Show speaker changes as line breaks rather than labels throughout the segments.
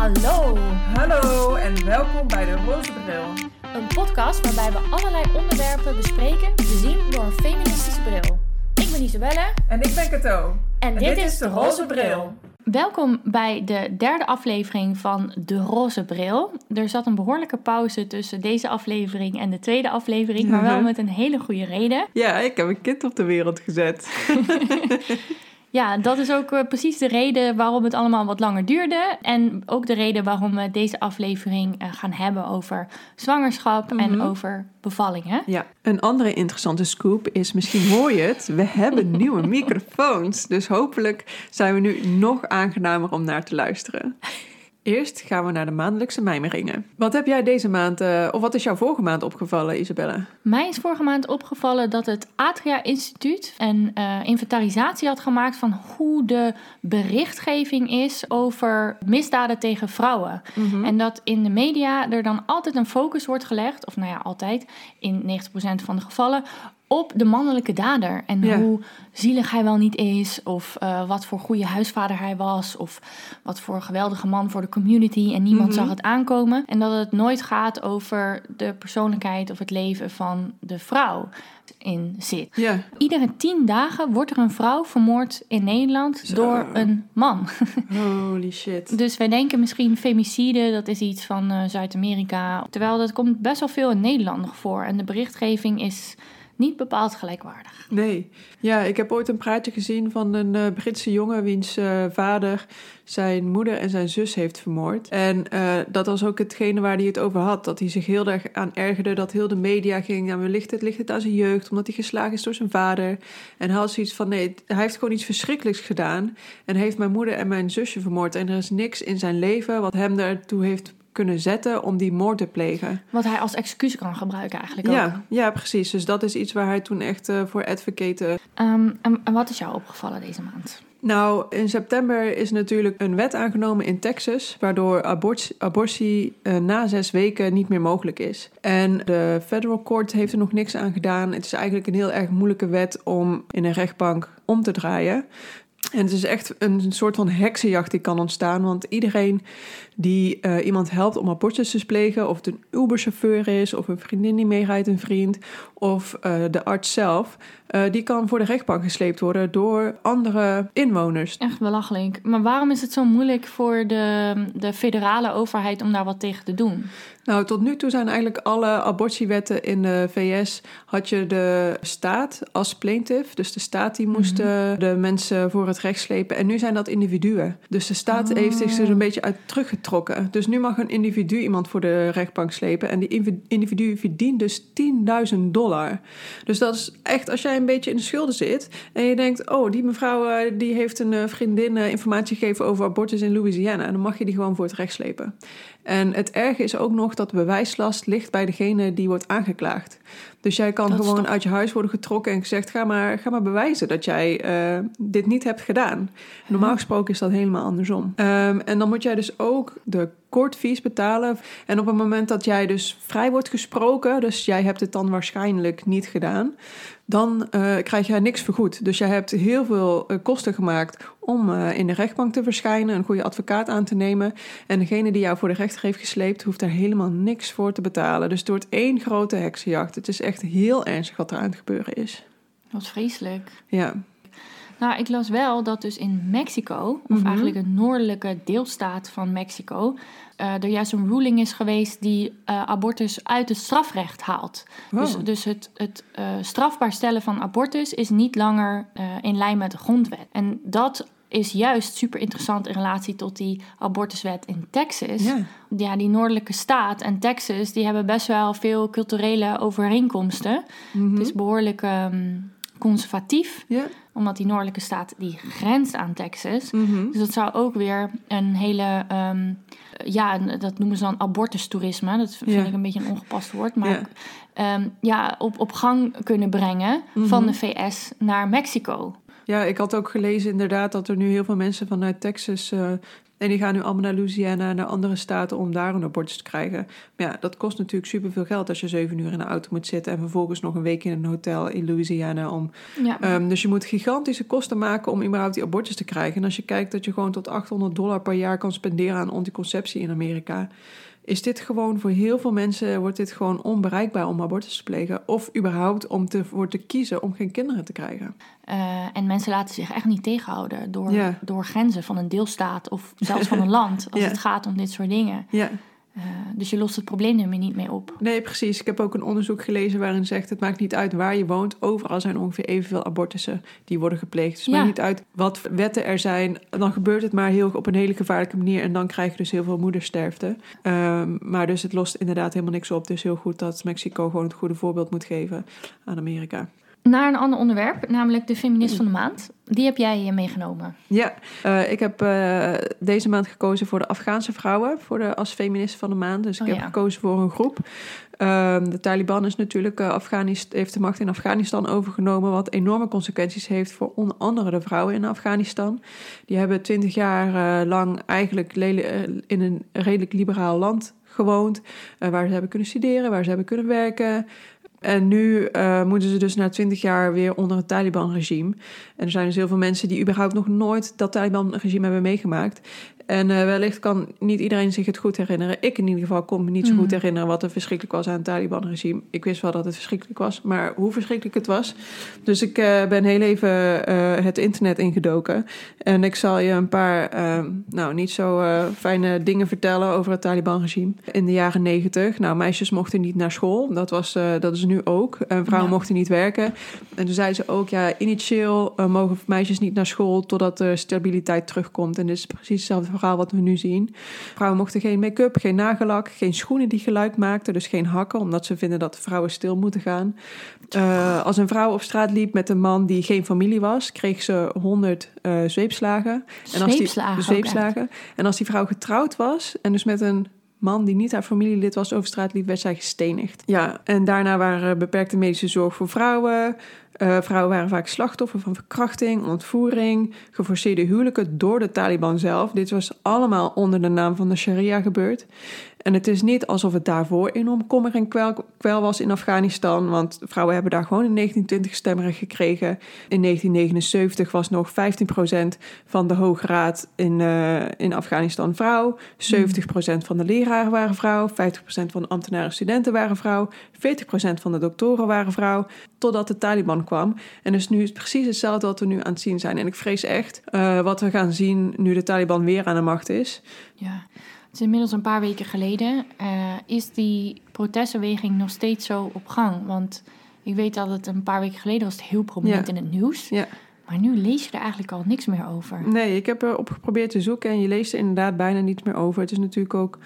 Hallo,
Hallo en welkom bij de Roze Bril.
een podcast waarbij we allerlei onderwerpen bespreken, bezien door een feministische bril. Ik ben Isabelle
En ik ben Kato.
en, dit, is de Roze Bril. Welkom bij de derde aflevering van De Roze Bril. Er zat een behoorlijke pauze tussen deze aflevering en de tweede aflevering, maar wel
Mhm.
met een hele goede reden.
Ja, ik heb een kind op de wereld gezet.
Ja, dat is ook eh, precies de reden waarom het allemaal wat langer duurde. En ook de reden waarom we deze aflevering eh, gaan hebben over zwangerschap en
Mhm.
over bevallingen.
Ja, een andere interessante scoop is, misschien hoor je het, we hebben nieuwe microfoons. Dus hopelijk zijn we nu nog aangenamer om naar te luisteren. Eerst gaan we naar de maandelijkse mijmeringen. Wat heb jij deze maand, eh, of wat is jou vorige maand opgevallen, Isabelle?
Mij is vorige maand opgevallen dat het Atria Instituut een eh, inventarisatie had gemaakt van hoe de berichtgeving is over misdaden tegen vrouwen. En dat in de media er dan altijd een focus wordt gelegd, of nou ja, altijd, in 90% van de gevallen, op de mannelijke dader. En
Ja.
hoe zielig hij wel niet is, of eh, wat voor goede huisvader hij was, of wat voor geweldige man voor de community. En niemand
Mhm.
zag het aankomen. En dat het nooit gaat over de persoonlijkheid of het leven van de vrouw in zit.
Ja,
Iedere tien dagen wordt er een vrouw vermoord in Nederland
Zo.
door een man.
holy shit.
Dus wij denken misschien femicide, dat is iets van eh, Zuid-Amerika. Terwijl dat komt best wel veel in Nederland nog voor. En de berichtgeving is niet bepaald gelijkwaardig.
Nee. Ja, ik heb ooit een praatje gezien van een eh, Britse jongen wiens eh, vader zijn moeder en zijn zus heeft vermoord. En eh, dat was ook hetgene waar hij het over had. Dat hij zich heel erg aan ergerde dat heel de media ging. Ja, ligt het, ligt het aan zijn jeugd, omdat hij geslagen is door zijn vader. En hij had zoiets van, nee, hij heeft gewoon iets verschrikkelijks gedaan. En heeft mijn moeder en mijn zusje vermoord. En er is niks in zijn leven wat hem daartoe heeft kunnen zetten om die moord te plegen.
Wat hij als excuus kan gebruiken eigenlijk ook.
Ja, ja, precies. Dus dat is iets waar hij toen echt eh, voor advocate
Ehm, en, en wat is jou opgevallen deze maand?
Nou, in september is natuurlijk een wet aangenomen in Texas, waardoor abortie, abortie eh, na zes weken niet meer mogelijk is. En de federal court heeft er nog niks aan gedaan. Het is eigenlijk een heel erg moeilijke wet om in een rechtbank om te draaien. En het is echt een soort van heksenjacht die kan ontstaan. Want iedereen die eh, iemand helpt om abortus te plegen, of het een Uber-chauffeur is, of een vriendin die meerijdt, een vriend, of eh, de arts zelf, eh, die kan voor de rechtbank gesleept worden door andere inwoners.
Echt belachelijk. Maar waarom is het zo moeilijk voor de, de federale overheid om daar wat tegen te doen?
Nou, tot nu toe zijn eigenlijk alle abortiewetten in de VS... had je de staat als plaintiff. Dus de staat die moest eh, de mensen voor het recht slepen. En nu zijn dat individuen. Dus de staat
Oh.
heeft zich er een beetje uit teruggetrokken. Dus nu mag een individu iemand voor de rechtbank slepen. En die individu verdient dus 10.000 dollar. Dus dat is echt, als jij een beetje in de schulden zit... en je denkt, oh, die mevrouw eh, die heeft een eh, vriendin informatie gegeven... over abortus in Louisiana. En dan mag je die gewoon voor het recht slepen. En het erge is ook nog dat de bewijslast ligt bij degene die wordt aangeklaagd. Dus jij kan
Dat
gewoon
toch-
uit je huis worden getrokken en gezegd: ga maar, ga maar bewijzen dat jij eh, dit niet hebt gedaan. Normaal gesproken is dat helemaal andersom. Ehm, en dan moet jij dus ook de courtfees betalen. En op het moment dat jij dus vrij wordt gesproken, dus jij hebt het dan waarschijnlijk niet gedaan, dan eh, krijg jij niks vergoed. Dus jij hebt heel veel eh, kosten gemaakt om in de rechtbank te verschijnen, een goede advocaat aan te nemen. En degene die jou voor de rechter heeft gesleept, hoeft daar helemaal niks voor te betalen. Dus het wordt één grote heksenjacht. Het is echt heel ernstig wat er aan het gebeuren is.
Wat vreselijk.
Ja,
Nou, ik las wel dat dus in Mexico, of
Mhm.
eigenlijk een noordelijke deelstaat van Mexico, eh, er juist een ruling is geweest die eh, abortus uit het strafrecht haalt. Dus,
Wow.
dus het, het eh, strafbaar stellen van abortus is niet langer in lijn met de grondwet. En dat is juist super interessant in relatie tot die abortuswet in Texas.
ja.
Ja, die noordelijke staat en Texas, die hebben best wel veel culturele overeenkomsten.
Mhm.
Het is behoorlijk ehm, conservatief
ja.
omdat die noordelijke staat die grenst aan Texas.
Mhm.
Dus dat zou ook weer een hele, ehm, ja, dat noemen ze dan abortustoerisme. Dat vind
Ja.
ik een beetje een ongepast woord, maar
Ja.
ehm, ja, op, op gang kunnen brengen van
Mhm.
de VS naar Mexico.
Ja, ik had ook gelezen inderdaad dat er nu heel veel mensen vanuit Texas eh, En die gaan nu allemaal naar Louisiana, naar andere staten om daar een abortus te krijgen. Maar ja, dat kost natuurlijk superveel geld als je zeven uur in de auto moet zitten en vervolgens nog een week in een hotel in Louisiana om.
Ja.
Ehm, dus je moet gigantische kosten maken om überhaupt die abortus te krijgen. En als je kijkt dat je gewoon tot 800 dollar per jaar kan spenderen aan anticonceptie in Amerika is dit gewoon voor heel veel mensen wordt dit gewoon onbereikbaar om abortus te plegen. Of überhaupt om te, voor te kiezen om geen kinderen te krijgen.
Eh, en mensen laten zich echt niet tegenhouden door, door grenzen van een deelstaat of zelfs van een land als het gaat om dit soort dingen.
Ja,
Eh, dus je lost het probleem er niet mee op.
nee, precies. Ik heb ook een onderzoek gelezen waarin zegt: het maakt niet uit waar je woont. Overal zijn ongeveer evenveel abortussen die worden gepleegd. Dus het
Ja.
maakt niet uit wat wetten er zijn. Dan gebeurt het maar heel op een hele gevaarlijke manier. En dan krijg je dus heel veel moedersterfte. Ehm, maar dus het lost inderdaad helemaal niks op. Dus heel goed dat Mexico gewoon het goede voorbeeld moet geven aan Amerika.
Naar een ander onderwerp, namelijk de feminist van de maand. Die heb jij eh, meegenomen.
Ja, eh, ik heb eh, deze maand gekozen voor de Afghaanse vrouwen voor de, als feminist van de maand. Dus ik
Oh,
heb
ja.
gekozen voor een groep. Ehm, de Taliban is natuurlijk, eh, Afghanis- heeft de macht in Afghanistan overgenomen, wat enorme consequenties heeft voor onder andere de vrouwen in Afghanistan. Die hebben twintig jaar lang eigenlijk in een redelijk liberaal land gewoond, waar ze hebben kunnen studeren, waar ze hebben kunnen werken. En nu eh, moeten ze dus na twintig jaar weer onder het Taliban-regime. En er zijn dus heel veel mensen die überhaupt nog nooit dat Taliban-regime hebben meegemaakt. En eh, wellicht kan niet iedereen zich het goed herinneren. Ik in ieder geval kon me niet zo goed
Mhm.
herinneren wat er verschrikkelijk was aan het Taliban-regime. Ik wist wel dat het verschrikkelijk was, maar hoe verschrikkelijk het was. Dus ik eh, ben heel even eh, het internet ingedoken. En ik zal je een paar, eh, nou niet zo fijne dingen vertellen over het Taliban-regime. In de jaren negentig, nou meisjes mochten niet naar school. Dat, was, dat is nu ook. En vrouwen
Ja.
mochten niet werken. En toen zei ze ook, ja, initieel mogen meisjes niet naar school totdat de stabiliteit terugkomt. En dit is precies hetzelfde verhaal wat we nu zien. Vrouwen mochten geen make-up, geen nagellak, geen schoenen die geluid maakten, dus geen hakken, omdat ze vinden dat vrouwen stil moeten gaan. Eh, als een vrouw op straat liep met een man die geen familie was, kreeg ze 100 eh, zweepslagen. En als die,
Zweepslagen
zweepslagen. En als die vrouw getrouwd was en dus met een man die niet haar familielid was over straat liep, werd zij gestenigd. Ja, en daarna waren er beperkte medische zorg voor vrouwen. Eh, vrouwen waren vaak slachtoffer van verkrachting, ontvoering, geforceerde huwelijken door de Taliban zelf. Dit was allemaal onder de naam van de sharia gebeurd. En het is niet alsof het daarvoor enorm kommer en kwel, was in Afghanistan, want vrouwen hebben daar gewoon in 1920 stemrecht gekregen. In 1979 was nog 15% van de Hoge Raad in, eh, in Afghanistan vrouw. 70% van de leraren waren vrouw. 50% van de ambtenaren en studenten waren vrouw. 40% van de doktoren waren vrouw. Totdat de Taliban kwam. En dus nu is precies hetzelfde wat we nu aan het zien zijn. En ik vrees echt eh, wat we gaan zien nu de Taliban weer aan de macht is.
Ja, het is inmiddels een paar weken geleden. eh, is die protestbeweging nog steeds zo op gang? Want ik weet dat het een paar weken geleden was het heel prominent
Ja.
in het nieuws.
Ja.
Maar nu lees je er eigenlijk al niks meer over.
Nee, ik heb erop geprobeerd te zoeken en je leest er inderdaad bijna niets meer over. Het is natuurlijk ook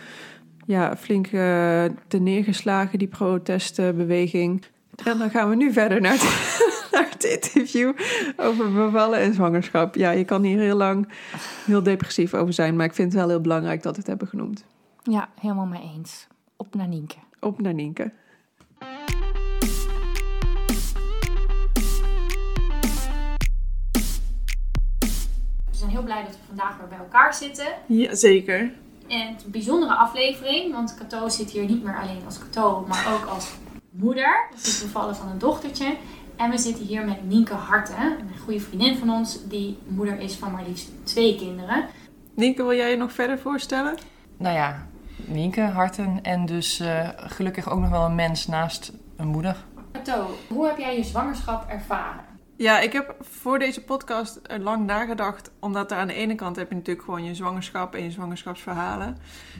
ja, flink eh te neergeslagen, die protestbeweging. En dan gaan we nu verder naar het, naar het interview over bevallen en zwangerschap. Ja, je kan hier heel lang heel depressief over zijn, maar ik vind het wel heel belangrijk dat we het hebben genoemd.
Ja, helemaal mee eens. Op naar Nienke.
Op naar Nienke.
We zijn heel blij dat we vandaag weer bij elkaar zitten.
Ja, zeker.
En het is een bijzondere aflevering, want Cato zit hier niet meer alleen als Cato, maar ook als moeder. Ze is bevallen van een dochtertje. En we zitten hier met Nienke Harten, een goede vriendin van ons, die moeder is van maar liefst twee kinderen.
Nienke, wil jij je nog verder voorstellen?
Nou ja, Nienke, Harten en dus eh, gelukkig ook nog wel een mens naast een moeder.
Cato, hoe heb jij je zwangerschap ervaren?
Ja, ik heb voor deze podcast lang nagedacht. Omdat er aan de ene kant heb je natuurlijk gewoon je zwangerschap en je zwangerschapsverhalen.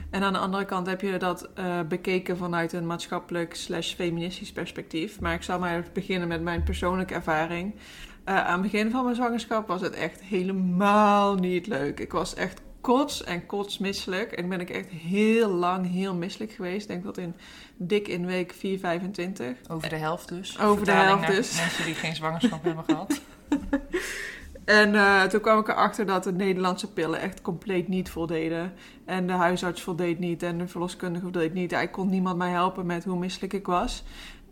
En aan de andere kant heb je dat eh, bekeken vanuit een maatschappelijk slash feministisch perspectief. Maar ik zal maar beginnen met mijn persoonlijke ervaring. Eh, aan het begin van mijn zwangerschap was het echt helemaal niet leuk. Ik was echt kots en kotsmisselijk. En ben ik echt heel lang heel misselijk geweest. Ik denk dat in dik in week 4, 25.
Over de helft dus.
Over de helft dus.
Mensen die geen zwangerschap hebben gehad.
En eh, toen kwam ik erachter dat de Nederlandse pillen echt compleet niet voldeden. En de huisarts voldeed niet en de verloskundige voldeed niet. Ik kon niemand mij helpen met hoe misselijk ik was.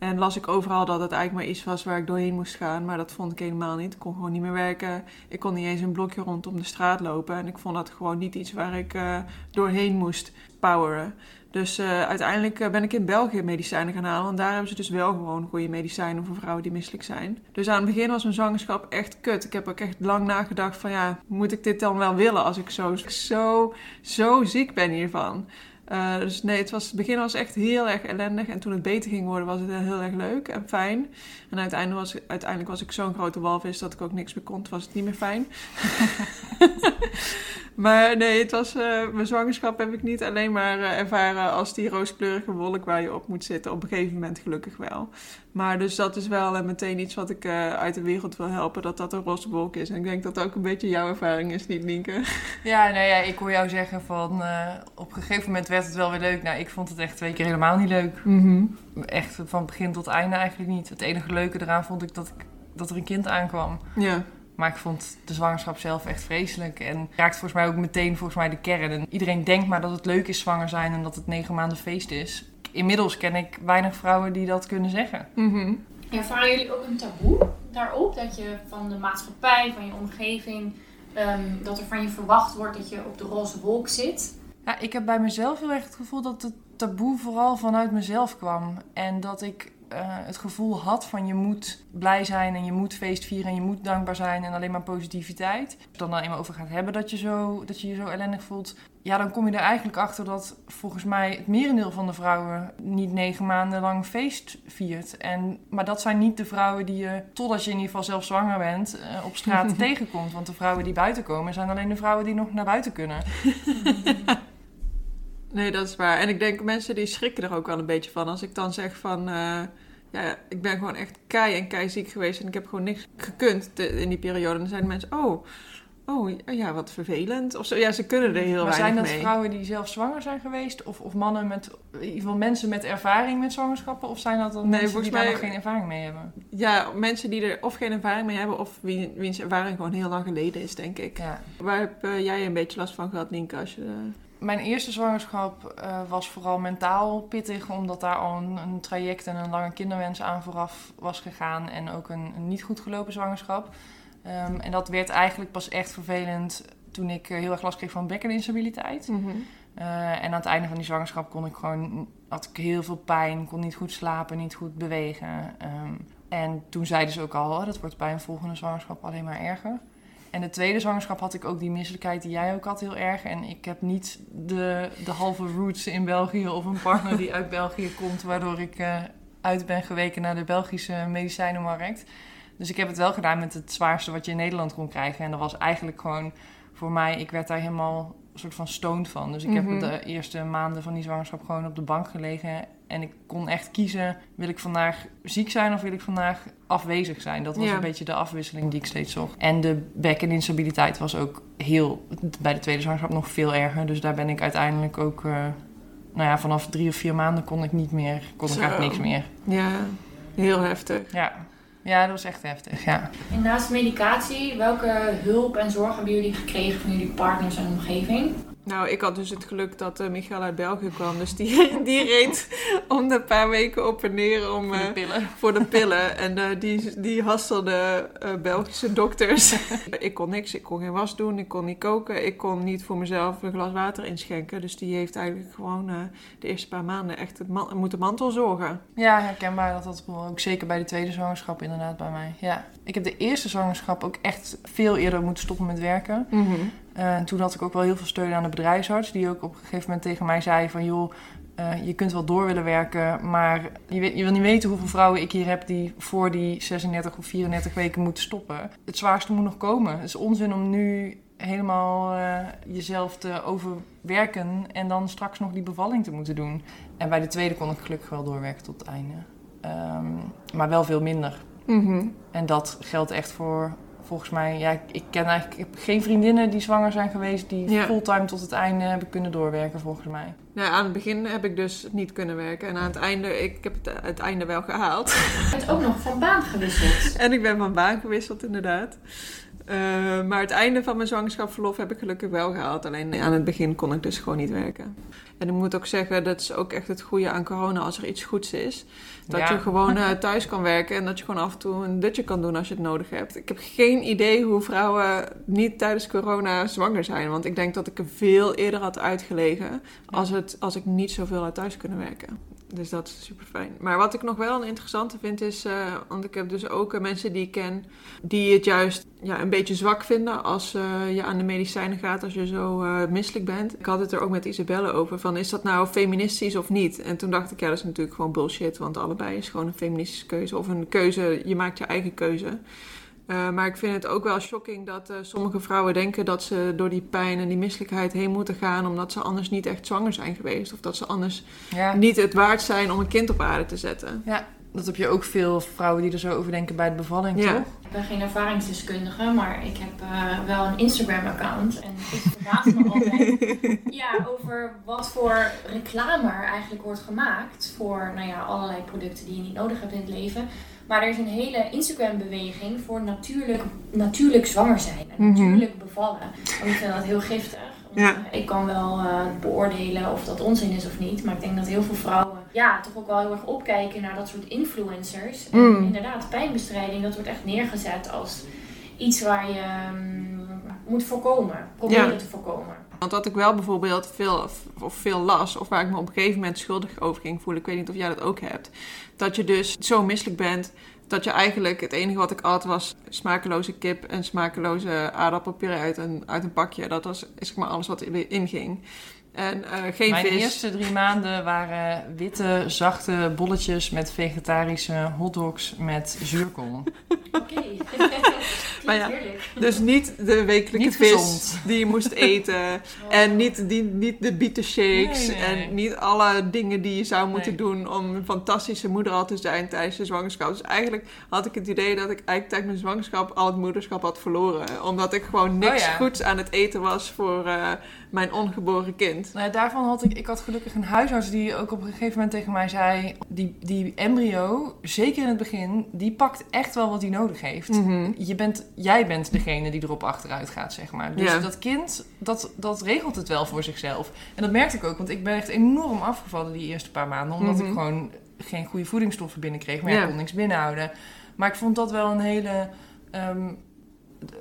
En las ik overal dat het eigenlijk maar iets was waar ik doorheen moest gaan. Maar dat vond ik helemaal niet. Ik kon gewoon niet meer werken. Ik kon niet eens een blokje rondom de straat lopen. En ik vond dat gewoon niet iets waar ik uh, doorheen moest poweren. Dus uh, uiteindelijk eh, ben ik in België medicijnen gaan halen. Want daar hebben ze dus wel gewoon goede medicijnen voor vrouwen die misselijk zijn. Dus aan het begin was mijn zwangerschap echt kut. Ik heb ook echt lang nagedacht van ja, moet ik dit dan wel willen als ik zo, zo, zo ziek ben hiervan? Uh, dus nee, het, was, het begin was echt heel erg ellendig. En toen het beter ging worden, was het heel erg leuk en fijn. En uiteindelijk was, uiteindelijk was ik zo'n grote walvis dat ik ook niks meer kon. Toen was het niet meer fijn. maar nee, het was, uh, mijn zwangerschap heb ik niet alleen maar uh, ervaren als die rooskleurige wolk waar je op moet zitten. Op een gegeven moment gelukkig wel. Maar dus dat is wel uh, meteen iets wat ik uit de wereld wil helpen. Dat dat een roze wolk is. En ik denk dat dat ook een beetje jouw ervaring is, niet Nienke?
Ja, nou ja, ik hoor jou zeggen van op een gegeven moment werd het wel weer leuk. Nou, ik vond het echt twee keer helemaal niet leuk.
Mm -hmm.
Echt van begin tot einde eigenlijk niet. Het enige leuke eraan vond ik dat, ik, dat er een kind aankwam.
Ja.
Maar ik vond de zwangerschap zelf echt vreselijk. En raakt volgens mij ook meteen volgens mij de kern. En iedereen denkt maar dat het leuk is zwanger zijn en dat het negen maanden feest is. Inmiddels ken ik weinig vrouwen die dat kunnen zeggen.
Mm -hmm.
Ervaren jullie ook een taboe daarop? Dat je van de maatschappij, van je omgeving, um, dat er van je verwacht wordt dat je op de roze wolk zit?
Ja, ik heb bij mezelf heel erg het gevoel dat het taboe vooral vanuit mezelf kwam. En dat ik uh, het gevoel had van je moet blij zijn en je moet feest vieren en je moet dankbaar zijn en alleen maar positiviteit. Als je dan eenmaal over gaat hebben dat je, zo, dat je je zo ellendig voelt, ja, dan kom je er eigenlijk achter dat volgens mij het merendeel van de vrouwen niet negen maanden lang feest viert. En, maar dat zijn niet de vrouwen die je, totdat je in ieder geval zelf zwanger bent, uh, op straat tegenkomt. Want de vrouwen die buiten komen zijn alleen de vrouwen die nog naar buiten kunnen.
Nee, dat is waar. En ik denk mensen die schrikken er ook wel een beetje van. Als ik dan zeg van... Uh, ja, ik ben gewoon echt kei en kei ziek geweest en ik heb gewoon niks gekund in die periode. Dan zijn mensen, oh, oh ja, wat vervelend. Of zo. Ja, ze kunnen er heel
maar
weinig mee.
zijn dat vrouwen die zelf zwanger zijn geweest? Of, of mannen met, in ieder geval mensen met ervaring met zwangerschappen? Of zijn dat dan nee, mensen die mij, daar nog geen ervaring mee hebben?
Ja, mensen die er of geen ervaring mee hebben... of wie, wiens ervaring gewoon heel lang geleden is, denk ik.
Ja.
Waar heb uh, jij een beetje last van gehad, Nienke, als je... Uh...
Mijn eerste zwangerschap uh, was vooral mentaal pittig, omdat daar al een, een, traject en een lange kinderwens aan vooraf was gegaan en ook een, een niet goed gelopen zwangerschap. Um, en dat werd eigenlijk pas echt vervelend toen ik heel erg last kreeg van bekkeninstabiliteit.
Mm -hmm.
uh, en aan het einde van die zwangerschap kon ik gewoon, had ik heel veel pijn, kon niet goed slapen, niet goed bewegen. Um, en toen zeiden ze ook al, oh, dat wordt bij een volgende zwangerschap alleen maar erger. En de tweede zwangerschap had ik ook die misselijkheid die jij ook had heel erg. En ik heb niet de, de halve roots in België of een partner die uit België komt, waardoor ik uh, uit ben geweken naar de Belgische medicijnenmarkt. Dus ik heb het wel gedaan met het zwaarste wat je in Nederland kon krijgen. En dat was eigenlijk gewoon voor mij, ik werd daar helemaal soort van stoned van. Dus ik mm -hmm. heb de eerste maanden van die zwangerschap gewoon op de bank gelegen. En ik kon echt kiezen, wil ik vandaag ziek zijn of wil ik vandaag afwezig zijn? Dat was
Ja.
een beetje de afwisseling die ik steeds zocht. En de bekkeninstabiliteit was ook heel, bij de tweede zwangerschap nog veel erger. Dus daar ben ik uiteindelijk ook, uh, nou ja, vanaf drie of vier maanden kon ik niet meer, kon ik eigenlijk niks meer.
Ja, heel heftig.
Ja. Ja, dat was echt heftig, ja.
En naast medicatie, welke hulp en zorg hebben jullie gekregen van jullie partners en omgeving?
Nou, ik had dus het geluk dat uh, Michael uit België kwam. Dus die, die reed om de paar weken op en neer om,
Voor de
uh,
pillen.
voor de pillen. En uh, die, die hasselde Belgische dokters. ik kon niks. Ik kon geen was doen. Ik kon niet koken. Ik kon niet voor mezelf een glas water inschenken. Dus die heeft eigenlijk gewoon de eerste paar maanden echt het man moeten mantel zorgen.
Ja, herkenbaar. Dat had ook zeker bij de tweede zwangerschap inderdaad bij mij. Ja. Ik heb de eerste zwangerschap ook echt veel eerder moeten stoppen met werken.
Mm -hmm.
Uh, en toen had ik ook wel heel veel steun aan de bedrijfsarts, die ook op een gegeven moment tegen mij zei van joh, uh, je kunt wel door willen werken, maar je, weet, je wil niet weten hoeveel vrouwen ik hier heb die voor die 36 of 34 weken moeten stoppen. Het zwaarste moet nog komen. Het is onzin om nu helemaal uh, jezelf te overwerken en dan straks nog die bevalling te moeten doen. En bij de tweede kon ik gelukkig wel doorwerken tot het einde. Um, maar wel veel minder.
Mm -hmm.
En dat geldt echt voor volgens mij, ja, ik ken eigenlijk ik heb geen vriendinnen die zwanger zijn geweest die
Ja.
fulltime tot het einde hebben kunnen doorwerken, volgens mij.
Nou, aan het begin heb ik dus niet kunnen werken. En aan het einde, ik heb het, het einde wel gehaald.
Je bent ook nog van baan gewisseld.
En ik ben van baan gewisseld, inderdaad. Eh, maar het einde van mijn zwangerschapsverlof heb ik gelukkig wel gehaald. Alleen aan het begin kon ik dus gewoon niet werken. En ik moet ook zeggen, dat is ook echt het goede aan corona als er iets goeds is. Dat
Ja.
je gewoon eh, thuis kan werken en dat je gewoon af en toe een dutje kan doen als je het nodig hebt. Ik heb geen idee hoe vrouwen niet tijdens corona zwanger zijn. Want ik denk dat ik er veel eerder had uitgelegen als, het, als ik niet zoveel uit thuis kunnen werken. Dus dat is super fijn. Maar wat ik nog wel een interessante vind is, eh, want ik heb dus ook eh, mensen die ik ken die het juist ja, een beetje zwak vinden als eh, je aan de medicijnen gaat als je zo misselijk bent. Ik had het er ook met Isabelle over van is dat nou feministisch of niet? En toen dacht ik ja, dat is natuurlijk gewoon bullshit, want allebei is gewoon een feministische keuze of een keuze, je maakt je eigen keuze. Eh, maar ik vind het ook wel shocking dat eh, sommige vrouwen denken dat ze door die pijn en die misselijkheid heen moeten gaan omdat ze anders niet echt zwanger zijn geweest. Of dat ze anders
Ja.
niet het waard zijn om een kind op aarde te zetten.
ja, dat heb je ook veel vrouwen die er zo over denken bij de bevalling,
Ja.
toch?
Ik ben geen ervaringsdeskundige, maar ik heb eh, wel een Instagram-account. En ik verbaas me altijd ja, over wat voor reclame er eigenlijk wordt gemaakt voor nou ja, allerlei producten die je niet nodig hebt in het leven. Maar er is een hele Instagram-beweging voor natuurlijk, natuurlijk zwanger zijn en
Mhm.
natuurlijk bevallen. En ik vind dat heel giftig. Want,
Ja.
eh, Ik kan wel eh, beoordelen of dat onzin is of niet. Maar ik denk dat heel veel vrouwen ja, toch ook wel heel erg opkijken naar dat soort influencers. En
Mm.
inderdaad, pijnbestrijding, dat wordt echt neergezet als iets waar je mm, moet voorkomen. Proberen
Ja.
te voorkomen.
Want wat ik wel bijvoorbeeld veel, of veel las, of waar ik me op een gegeven moment schuldig over ging voelen, ik weet niet of jij dat ook hebt, dat je dus zo misselijk bent dat je eigenlijk het enige wat ik at was smakeloze kip en smakeloze aardappelpuree uit een, uit een pakje. Dat was zeg maar alles wat erin ging. En eh, geen
Mijn
vis.
eerste drie maanden waren witte, zachte bolletjes met vegetarische hotdogs met zuurkool.
Oké.
Maar ja,
Heerlijk.
Dus niet de wekelijke
Niet
vis
gezond.
die je moest eten. En niet, die, niet de bietenshakes.
Nee, nee, nee.
En niet alle dingen die je zou moeten
Nee.
doen om een fantastische moeder al te zijn tijdens de zwangerschap. Dus eigenlijk had ik het idee dat ik eigenlijk tijdens mijn zwangerschap al het moederschap had verloren. Omdat ik gewoon niks
Oh ja.
goeds aan het eten was voor eh, mijn ongeboren kind.
Nou, daarvan had ik, ik had gelukkig een huisarts die ook op een gegeven moment tegen mij zei: die, die embryo, zeker in het begin, die pakt echt wel wat hij nodig heeft.
Mhm.
Je bent, jij bent degene die erop achteruit gaat, zeg maar. Dus
Ja.
dat kind, dat, dat regelt het wel voor zichzelf. En dat merkte ik ook, want ik ben echt enorm afgevallen die eerste paar maanden. Omdat
Mhm.
ik gewoon geen goede voedingsstoffen binnenkreeg. Maar ja, ik kon niks binnenhouden. Maar ik vond dat wel een hele... ehm,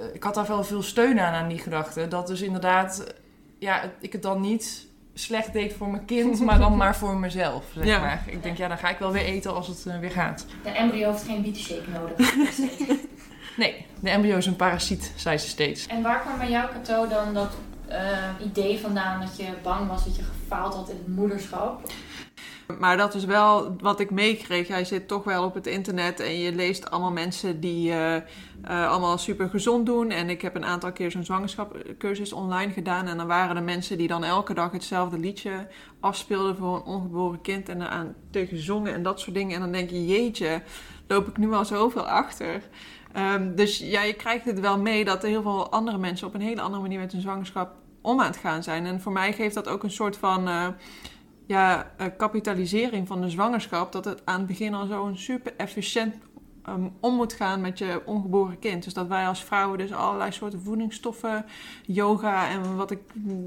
eh, ik had daar wel veel steun aan, aan die gedachte. Dat dus inderdaad, ja, ik het dan niet slecht deed voor mijn kind, maar dan maar voor mezelf, zeg
Ja.
maar. Ik denk, ja, dan ga ik wel weer eten als het eh, weer gaat.
De embryo heeft geen bietenshake nodig.
Nee, de embryo is een parasiet, zei ze steeds.
en waar kwam bij jou, Cato, dan dat eh, idee vandaan dat je bang was dat je gefaald had in het moederschap?
Maar dat is wel wat ik meekreeg. Jij zit toch wel op het internet en je leest allemaal mensen die eh, eh, allemaal super gezond doen. En ik heb een aantal keer zo'n zwangerschapscursus online gedaan. En dan waren er mensen die dan elke dag hetzelfde liedje afspeelden voor een ongeboren kind. En eraan tegen zongen en dat soort dingen. En dan denk je, jeetje, loop ik nu al zoveel achter. Ehm, dus ja, je krijgt het wel mee dat er heel veel andere mensen op een hele andere manier met hun zwangerschap om aan het gaan zijn. En voor mij geeft dat ook een soort van eh, ja, eh, kapitalisering van de zwangerschap. Dat het aan het begin al zo'n super efficiënt ehm, om moet gaan met je ongeboren kind. Dus dat wij als vrouwen dus allerlei soorten voedingsstoffen, yoga en wat ik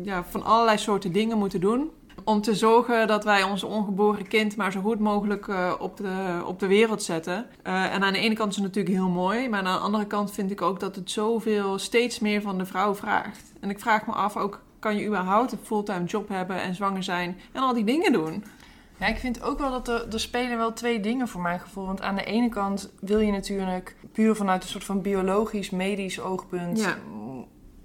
ja, van allerlei soorten dingen moeten doen. Om te zorgen dat wij ons ongeboren kind maar zo goed mogelijk eh, op, de, op de wereld zetten. Eh, en aan de ene kant is het natuurlijk heel mooi. Maar aan de andere kant vind ik ook dat het zoveel steeds meer van de vrouw vraagt. En ik vraag me af ook, kan je überhaupt een fulltime job hebben en zwanger zijn en al die dingen doen?
Ja, ik vind ook wel dat er, er spelen wel twee dingen voor mijn gevoel. Want aan de ene kant wil je natuurlijk puur vanuit een soort van biologisch, medisch oogpunt...
Ja.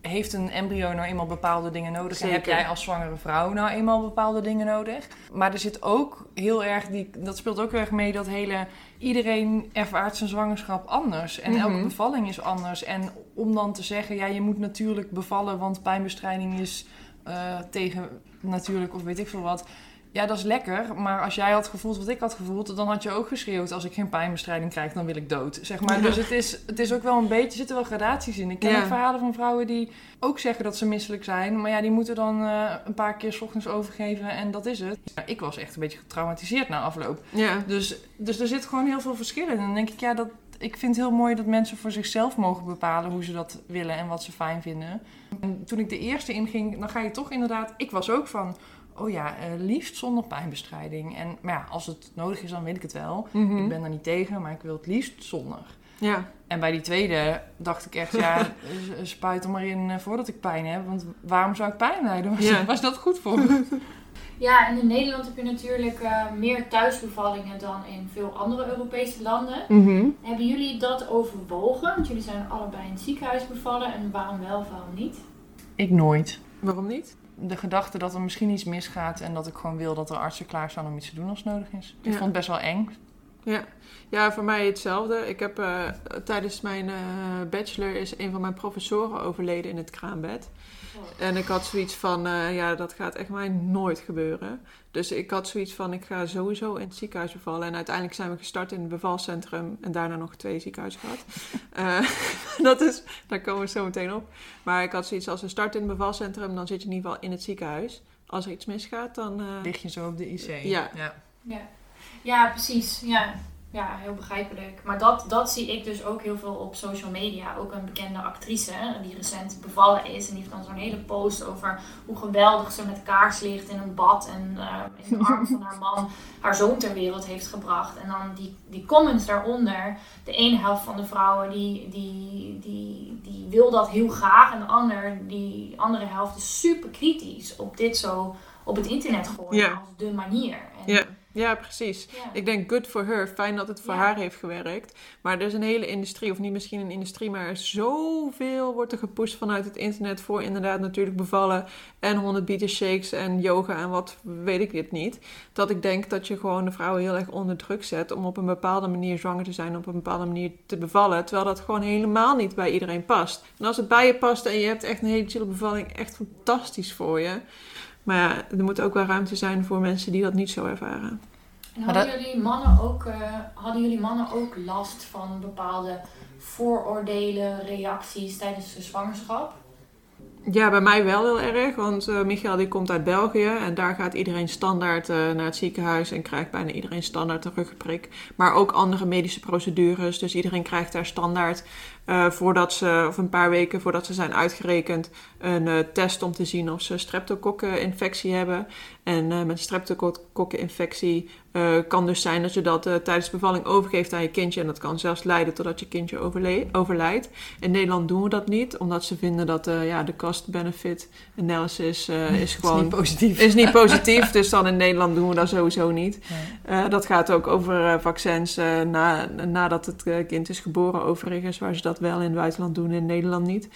Heeft een embryo nou eenmaal bepaalde dingen nodig? En heb jij als zwangere vrouw nou eenmaal bepaalde dingen nodig? Maar er zit ook heel erg, die, dat speelt ook heel erg mee, dat hele... Iedereen ervaart zijn zwangerschap anders. En elke
Mhm.
bevalling is anders. En om dan te zeggen, ja, je moet natuurlijk bevallen... want pijnbestrijding is eh, tegen natuurlijk of weet ik veel wat... Ja, dat is lekker. Maar als jij had gevoeld wat ik had gevoeld, dan had je ook geschreeuwd: als ik geen pijnbestrijding krijg, dan wil ik dood. Zeg maar.
Ja.
Dus het is, het is ook wel een beetje, er zitten wel gradaties in. Ik ken
Ja.
ook verhalen van vrouwen die ook zeggen dat ze misselijk zijn. Maar ja, die moeten dan eh, een paar keer 's ochtends overgeven en dat is het. Ja, ik was echt een beetje getraumatiseerd na afloop.
Ja,
Dus, dus er zit gewoon heel veel verschil in. En dan denk ik, ja, dat, ik vind het heel mooi dat mensen voor zichzelf mogen bepalen hoe ze dat willen en wat ze fijn vinden. En toen ik de eerste inging, dan ga je toch inderdaad... Ik was ook van, oh ja, uh, liefst zonder pijnbestrijding. En, maar ja, als het nodig is, dan weet ik het wel.
Mhm.
Ik ben er niet tegen, maar ik wil het liefst zonder.
Ja,
En bij die tweede dacht ik echt, ja, spuit er maar in eh, voordat ik pijn heb. Want waarom zou ik pijn lijden? Was,
Ja.
was dat goed voor me?
Ja, en in Nederland heb je natuurlijk eh, meer thuisbevallingen dan in veel andere Europese landen.
Mhm.
Hebben jullie dat overwogen? Want jullie zijn allebei in het ziekenhuis bevallen. En waarom wel, waarom niet?
Ik nooit.
waarom niet?
De gedachte dat er misschien iets misgaat en dat ik gewoon wil dat er artsen klaarstaan om iets te doen als nodig is. Ik
Ja.
vond het best wel eng.
Ja. ja, voor mij hetzelfde. Ik heb eh, tijdens mijn eh, bachelor is een van mijn professoren overleden in het kraambed. En ik had zoiets van, eh, ja, dat gaat echt mij nooit gebeuren. Dus ik had zoiets van, ik ga sowieso in het ziekenhuis bevallen. En uiteindelijk zijn we gestart in het bevalcentrum en daarna nog twee ziekenhuizen gehad. Eh, dat is, daar komen we zo meteen op. Maar ik had zoiets, als we starten in het bevalcentrum, dan zit je in ieder geval in het ziekenhuis. Als er iets misgaat, dan... eh,
Lig je zo op de IC.
Ja.
ja.
Ja, ja precies. Ja. Ja, heel begrijpelijk. Maar dat, dat zie ik dus ook heel veel op social media. Ook een bekende actrice die recent bevallen is. En die heeft dan zo'n hele post over hoe geweldig ze met kaars ligt in een bad. En eh, in de arm van haar man haar zoon ter wereld heeft gebracht. En dan die, die comments daaronder. De ene helft van de vrouwen die, die, die, die wil dat heel graag. En de ander, die andere helft is super kritisch op dit zo op het internet gooien
Ja.
als de manier. En,
Ja. Ja, precies.
ja.
Ik denk good for her. Fijn dat het voor
Ja.
haar heeft gewerkt. Maar er is een hele industrie, of niet misschien een industrie, maar zoveel wordt er gepusht vanuit het internet voor inderdaad natuurlijk bevallen en 100 beater shakes en yoga en wat weet ik dit niet. Dat ik denk dat je gewoon de vrouwen heel erg onder druk zet om op een bepaalde manier zwanger te zijn, op een bepaalde manier te bevallen. Terwijl dat gewoon helemaal niet bij iedereen past. En als het bij je past en je hebt echt een hele chille bevalling, echt fantastisch voor je. Maar ja, er moet ook wel ruimte zijn voor mensen die dat niet zo ervaren.
En hadden, jullie mannen ook, eh, hadden jullie mannen ook last van bepaalde vooroordelen, reacties tijdens de zwangerschap?
Ja, bij mij wel heel erg, want eh Michael die komt uit België en daar gaat iedereen standaard eh, naar het ziekenhuis en krijgt bijna iedereen standaard een ruggenprik. Maar ook andere medische procedures, dus iedereen krijgt daar standaard eh, voordat ze, of een paar weken voordat ze zijn uitgerekend, een eh, test om te zien of ze streptokokkeninfectie hebben. En eh, met streptokokkeninfectie kan dus zijn dat je dat tijdens de bevalling overgeeft aan je kindje en dat kan zelfs leiden totdat je kindje overlijdt. In Nederland doen we dat niet, omdat ze vinden dat ja, de cost-benefit analysis is
Het is
gewoon...
niet positief.
Is niet positief, dus dan in Nederland doen we dat sowieso niet.
Nee.
Dat gaat ook over vaccins na, nadat het kind is geboren, overigens, waar ze dat wel in het buitenland doen, in Nederland niet.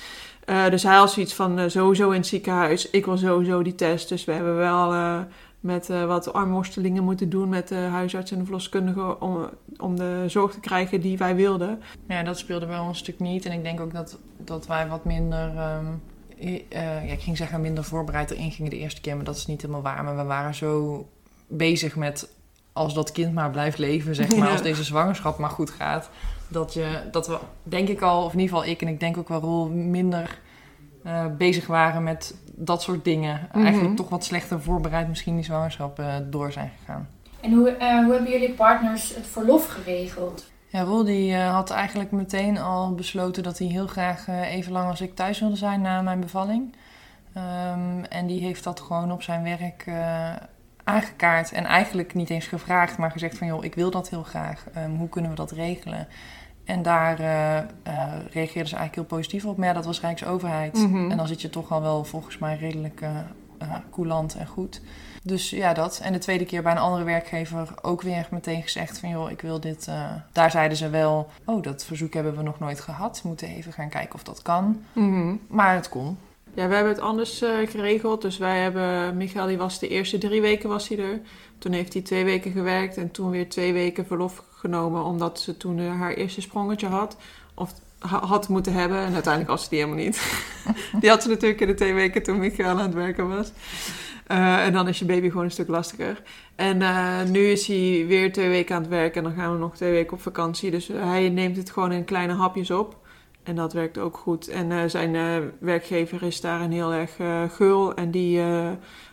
Eh, dus hij had zoiets van eh, sowieso in het ziekenhuis, ik wil sowieso die test. Dus we hebben wel eh, met wat armworstelingen moeten doen met de huisarts en de verloskundige om, om de zorg te krijgen die wij wilden.
Ja, dat speelde wel een stuk niet. En ik denk ook dat, dat wij wat minder... ehm, eh, ja, ik ging zeggen minder voorbereid erin gingen de eerste keer. Maar dat is niet helemaal waar. Maar we waren zo bezig met... Als dat kind maar blijft leven, zeg maar.
Ja.
Als deze zwangerschap maar goed gaat. Dat, je, dat we, denk ik al, of in ieder geval ik... En ik denk ook wel Roel, minder eh, bezig waren met dat soort dingen.
Mhm.
Eigenlijk toch wat slechter voorbereid misschien die zwangerschap eh, door zijn gegaan.
En hoe, eh, hoe hebben jullie partners het verlof geregeld?
Ja, Roel die eh, had eigenlijk meteen al besloten dat hij heel graag even lang als ik thuis wilde zijn na mijn bevalling. Ehm, en die heeft dat gewoon op zijn werk eh, aangekaart. En eigenlijk niet eens gevraagd, maar gezegd van joh, ik wil dat heel graag. Ehm, hoe kunnen we dat regelen? En daar eh eh, reageerden ze eigenlijk heel positief op. Maar ja, dat was Rijksoverheid.
Mhm.
En dan zit je toch al wel volgens mij redelijk eh, coulant en goed. Dus ja, dat. En de tweede keer bij een andere werkgever ook weer meteen gezegd van... joh, ik wil dit... Daar zeiden ze wel... oh, dat verzoek hebben we nog nooit gehad. We moeten even gaan kijken of dat kan.
Mhm.
Maar het kon.
Ja, we hebben het anders eh, geregeld. Dus wij hebben, Michael die was de eerste drie weken was hij er. Toen heeft hij twee weken gewerkt en toen weer twee weken verlof genomen. Omdat ze toen eh, haar eerste sprongetje had. Of ha- had moeten hebben. En uiteindelijk was ze die helemaal niet. die had ze natuurlijk in de twee weken toen Michael aan het werken was. Eh, en dan is je baby gewoon een stuk lastiger. En nu is hij weer twee weken aan het werk en dan gaan we nog twee weken op vakantie. Dus hij neemt het gewoon in kleine hapjes op. En dat werkt ook goed. En eh, zijn eh, werkgever is daarin heel erg eh geul. En die, eh,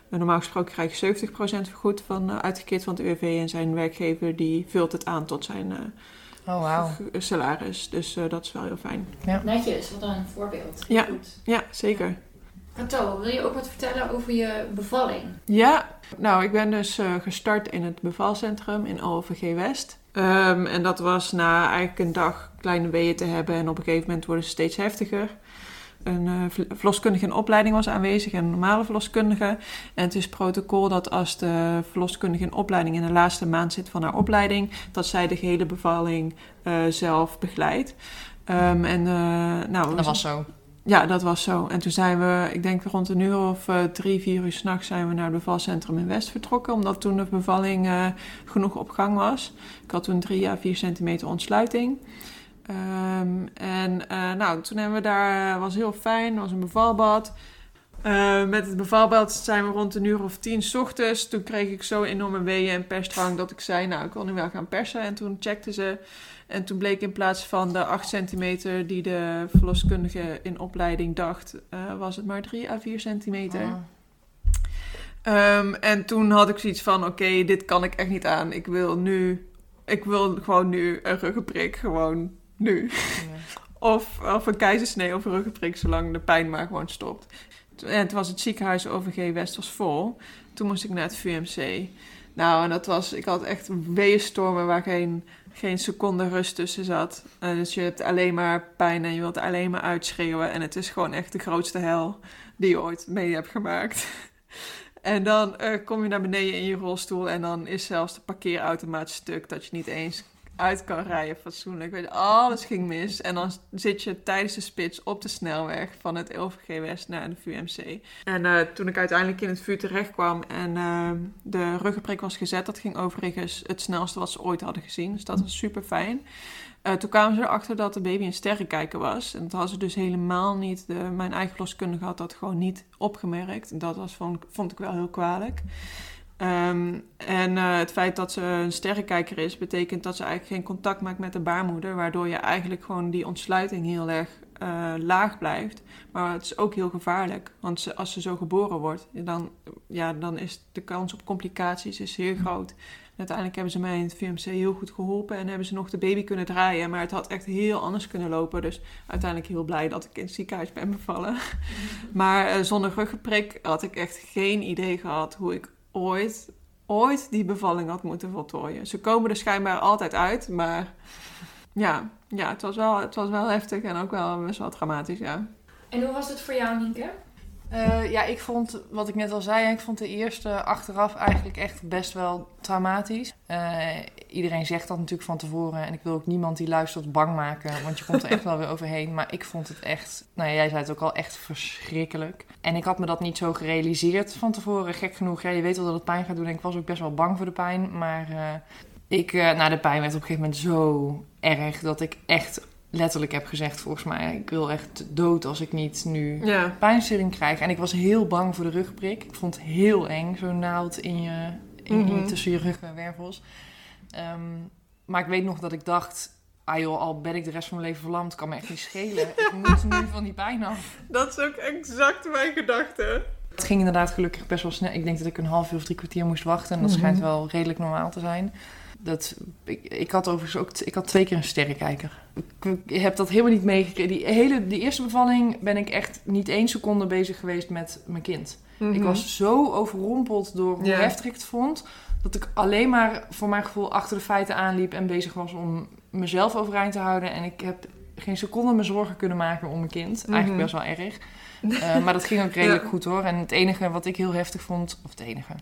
normaal gesproken krijg je 70% vergoed van, eh, uitgekeerd van het UWV. En zijn werkgever die vult het aan tot zijn, eh,
Oh,
g- salaris. Dus eh, dat is wel heel fijn.
Netjes, wat een voorbeeld.
Ja.
Goed.
Ja, zeker.
Kato, wil je ook wat vertellen over je bevalling?
Ja, nou, ik ben dus eh, gestart in het bevalcentrum in OVG West. Ehm, en dat was na eigenlijk een dag kleine weeën te hebben. En op een gegeven moment worden ze steeds heftiger. Een eh, verloskundige in opleiding was aanwezig en een normale verloskundige. En het is protocol dat als de verloskundige in opleiding in de laatste maand zit van haar opleiding, dat zij de gehele bevalling eh, zelf begeleidt. Ehm, en eh, nou,
Dat was zo.
Ja, dat was zo. En toen zijn we, ik denk rond een uur of eh, drie, vier uur s'nachts zijn we naar het bevalcentrum in West vertrokken. Omdat toen de bevalling eh, genoeg op gang was. Ik had toen drie à vier centimeter ontsluiting. Ehm, en eh, nou, toen hebben we daar, was heel fijn, was een bevalbad. Eh, met het bevalbad zijn we rond een uur of tien 's ochtends. Toen kreeg ik zo enorme weeën en persdrang dat ik zei, nou, ik wil nu wel gaan persen. En toen checkten ze. En toen bleek in plaats van de 8 centimeter die de verloskundige in opleiding dacht, eh, was het maar 3 à 4 centimeter.
Oh.
Ehm, en toen had ik zoiets van, oké, dit kan ik echt niet aan. Ik wil nu, ik wil gewoon nu een ruggenprik, gewoon nu. Of, of een keizersnee of een ruggenprik, zolang de pijn maar gewoon stopt. En toen was het ziekenhuis OVG West was vol. Toen moest ik naar het VMC. Nou, en dat was, ik had echt weeënstormen waar geen, geen seconde rust tussen zat. Eh, dus je hebt alleen maar pijn en je wilt alleen maar uitschreeuwen. En het is gewoon echt de grootste hel die je ooit mee hebt gemaakt. En dan eh, kom je naar beneden in je rolstoel en dan is zelfs de parkeerautomaat stuk dat je niet eens uit kan rijden fatsoenlijk. Weet je, alles ging mis. En dan zit je tijdens de spits op de snelweg van het LVG West naar de VUMC. En eh, toen ik uiteindelijk in het vuur terecht kwam en eh, de ruggenprik was gezet, dat ging overigens het snelste wat ze ooit hadden gezien. Dus dat was super fijn. Eh, toen kwamen ze erachter dat de baby een sterrenkijker was. En dat hadden ze dus helemaal niet. Mijn eigen verloskundige had dat gewoon niet opgemerkt. Dat was, vond ik wel heel kwalijk. Ehm, en eh, het feit dat ze een sterrenkijker is, betekent dat ze eigenlijk geen contact maakt met de baarmoeder. Waardoor je eigenlijk gewoon die ontsluiting heel erg eh, laag blijft. Maar het is ook heel gevaarlijk. Want ze, als ze zo geboren wordt, dan, ja, dan is de kans op complicaties is zeer groot. En uiteindelijk hebben ze mij in het VMC heel goed geholpen en hebben ze nog de baby kunnen draaien. Maar het had echt heel anders kunnen lopen. Dus uiteindelijk heel blij dat ik in het ziekenhuis ben bevallen. Maar eh, zonder ruggenprik had ik echt geen idee gehad hoe ik ooit, ooit die bevalling had moeten voltooien. Ze komen er schijnbaar altijd uit, maar ja, ja het, was wel, het was wel heftig en ook wel best wel dramatisch, ja.
En hoe was het voor jou, Nienke?
Eh, ja, ik vond, wat ik net al zei, ik vond de eerste achteraf eigenlijk echt best wel traumatisch. Eh, iedereen zegt dat natuurlijk van tevoren en ik wil ook niemand die luistert bang maken, want je komt er echt wel weer overheen. Maar ik vond het echt, nou ja, jij zei het ook al, echt verschrikkelijk. En ik had me dat niet zo gerealiseerd van tevoren. Gek genoeg, ja, je weet wel dat het pijn gaat doen en ik was ook best wel bang voor de pijn. Maar eh, ik, nou, de pijn werd op een gegeven moment zo erg dat ik echt letterlijk heb gezegd, volgens mij, ik wil echt dood als ik niet nu
Ja,
pijnstilling krijg. En ik was heel bang voor de rugprik. Ik vond het heel eng, zo'n naald in je, in, in-
Mhm.
tussen je ruggenwervels. Ehm, maar ik weet nog dat ik dacht, ah joh, al ben ik de rest van mijn leven verlamd, kan me echt niet schelen. ik moet nu van die pijn af.
dat is ook exact mijn gedachte.
Het ging inderdaad gelukkig best wel snel. Ik denk dat ik een half uur of drie kwartier moest wachten. En dat
Mhm.
schijnt wel redelijk normaal te zijn. Dat, ik, ik had overigens ook ik had twee keer een sterrenkijker. Ik, ik heb dat helemaal niet meegekregen. Die, hele, die eerste bevalling ben ik echt niet één seconde bezig geweest met mijn kind. Ik was zo overrompeld door hoe
Mhm.
Heftig ik het vond. Dat ik alleen maar voor mijn gevoel achter de feiten aanliep. En bezig was om mezelf overeind te houden. En ik heb geen seconde me zorgen kunnen maken om mijn kind. Eigenlijk
Mhm.
best wel erg. Eh, maar dat ging ook redelijk
Ja.
goed hoor. En het enige wat ik heel heftig vond, of het enige,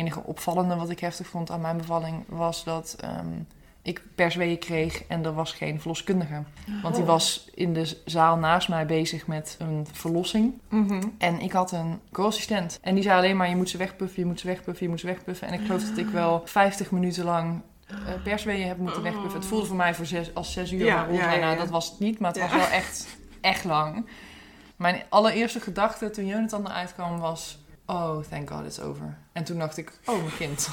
enige opvallende wat ik heftig vond aan mijn bevalling, was dat ehm, ik persweeën kreeg en er was geen verloskundige. Want die
Oh.
was in de zaal naast mij bezig met een verlossing.
Mhm.
En ik had een co-assistent. En die zei alleen maar, je moet ze wegpuffen, je moet ze wegpuffen, je moet ze wegpuffen. En ik geloof dat ik wel 50 minuten lang eh persweeën heb moeten wegpuffen. Het voelde voor mij voor zes, als zes uur,
Ja,
maar rond
ja,
mij,
ja,
nou,
ja.
dat was het niet. Maar het was wel echt, echt lang. Mijn allereerste gedachte toen Jonathan eruit kwam was... Oh, thank God, it's over. En toen dacht ik, oh, mijn kind.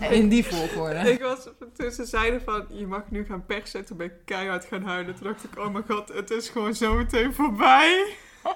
In die volgorde.
Ik was, toen ze zeiden van, je mag nu gaan persen, toen ben ik keihard gaan huilen. Toen dacht ik, oh mijn god, het is gewoon zo meteen voorbij.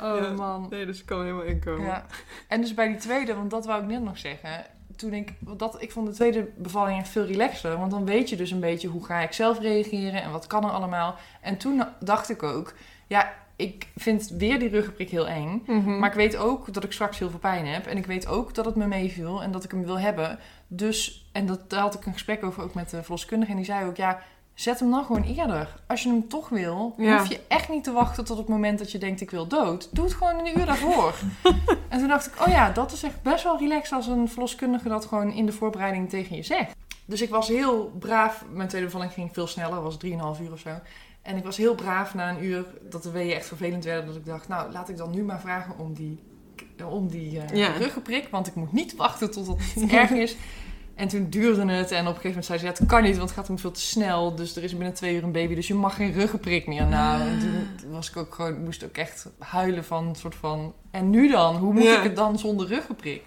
Oh
Ja.
man.
Nee, dus ik kan helemaal inkomen.
Ja. En dus bij die tweede, want dat wou ik net nog zeggen. toen ik, dat, ik vond de tweede bevalling echt veel relaxter. Want dan weet je dus een beetje hoe ga ik zelf reageren en wat kan er allemaal. En toen dacht ik ook, ja, ik vind weer die ruggenprik heel eng.
Mhm.
Maar ik weet ook dat ik straks heel veel pijn heb. En ik weet ook dat het me meeviel en dat ik hem wil hebben. Dus, en dat, daar had ik een gesprek over ook met de verloskundige. En die zei ook, ja, zet hem dan gewoon eerder. Als je hem toch wil,
Ja.
hoef je echt niet te wachten tot het moment dat je denkt, ik wil dood. Doe het gewoon een uur daarvoor. en toen dacht ik, oh ja, dat is echt best wel relaxed als een verloskundige dat gewoon in de voorbereiding tegen je zegt. Dus ik was heel braaf. Mijn tweede bevalling ging veel sneller, was 3,5 uur of zo. En ik was heel braaf na een uur dat de weeën echt vervelend werden. Dat ik dacht, nou, laat ik dan nu maar vragen om die, om die
Ja.
ruggenprik. Want ik moet niet wachten tot het erg is. En toen duurde het. En op een gegeven moment zei ze, ja, het kan niet, want het gaat hem veel te snel. Dus er is binnen twee uur een baby, dus je mag geen ruggenprik meer. Nou, en toen was ik ook gewoon, moest ook echt huilen van een soort van... En nu dan? Hoe moet
Ja.
ik het dan zonder ruggenprik?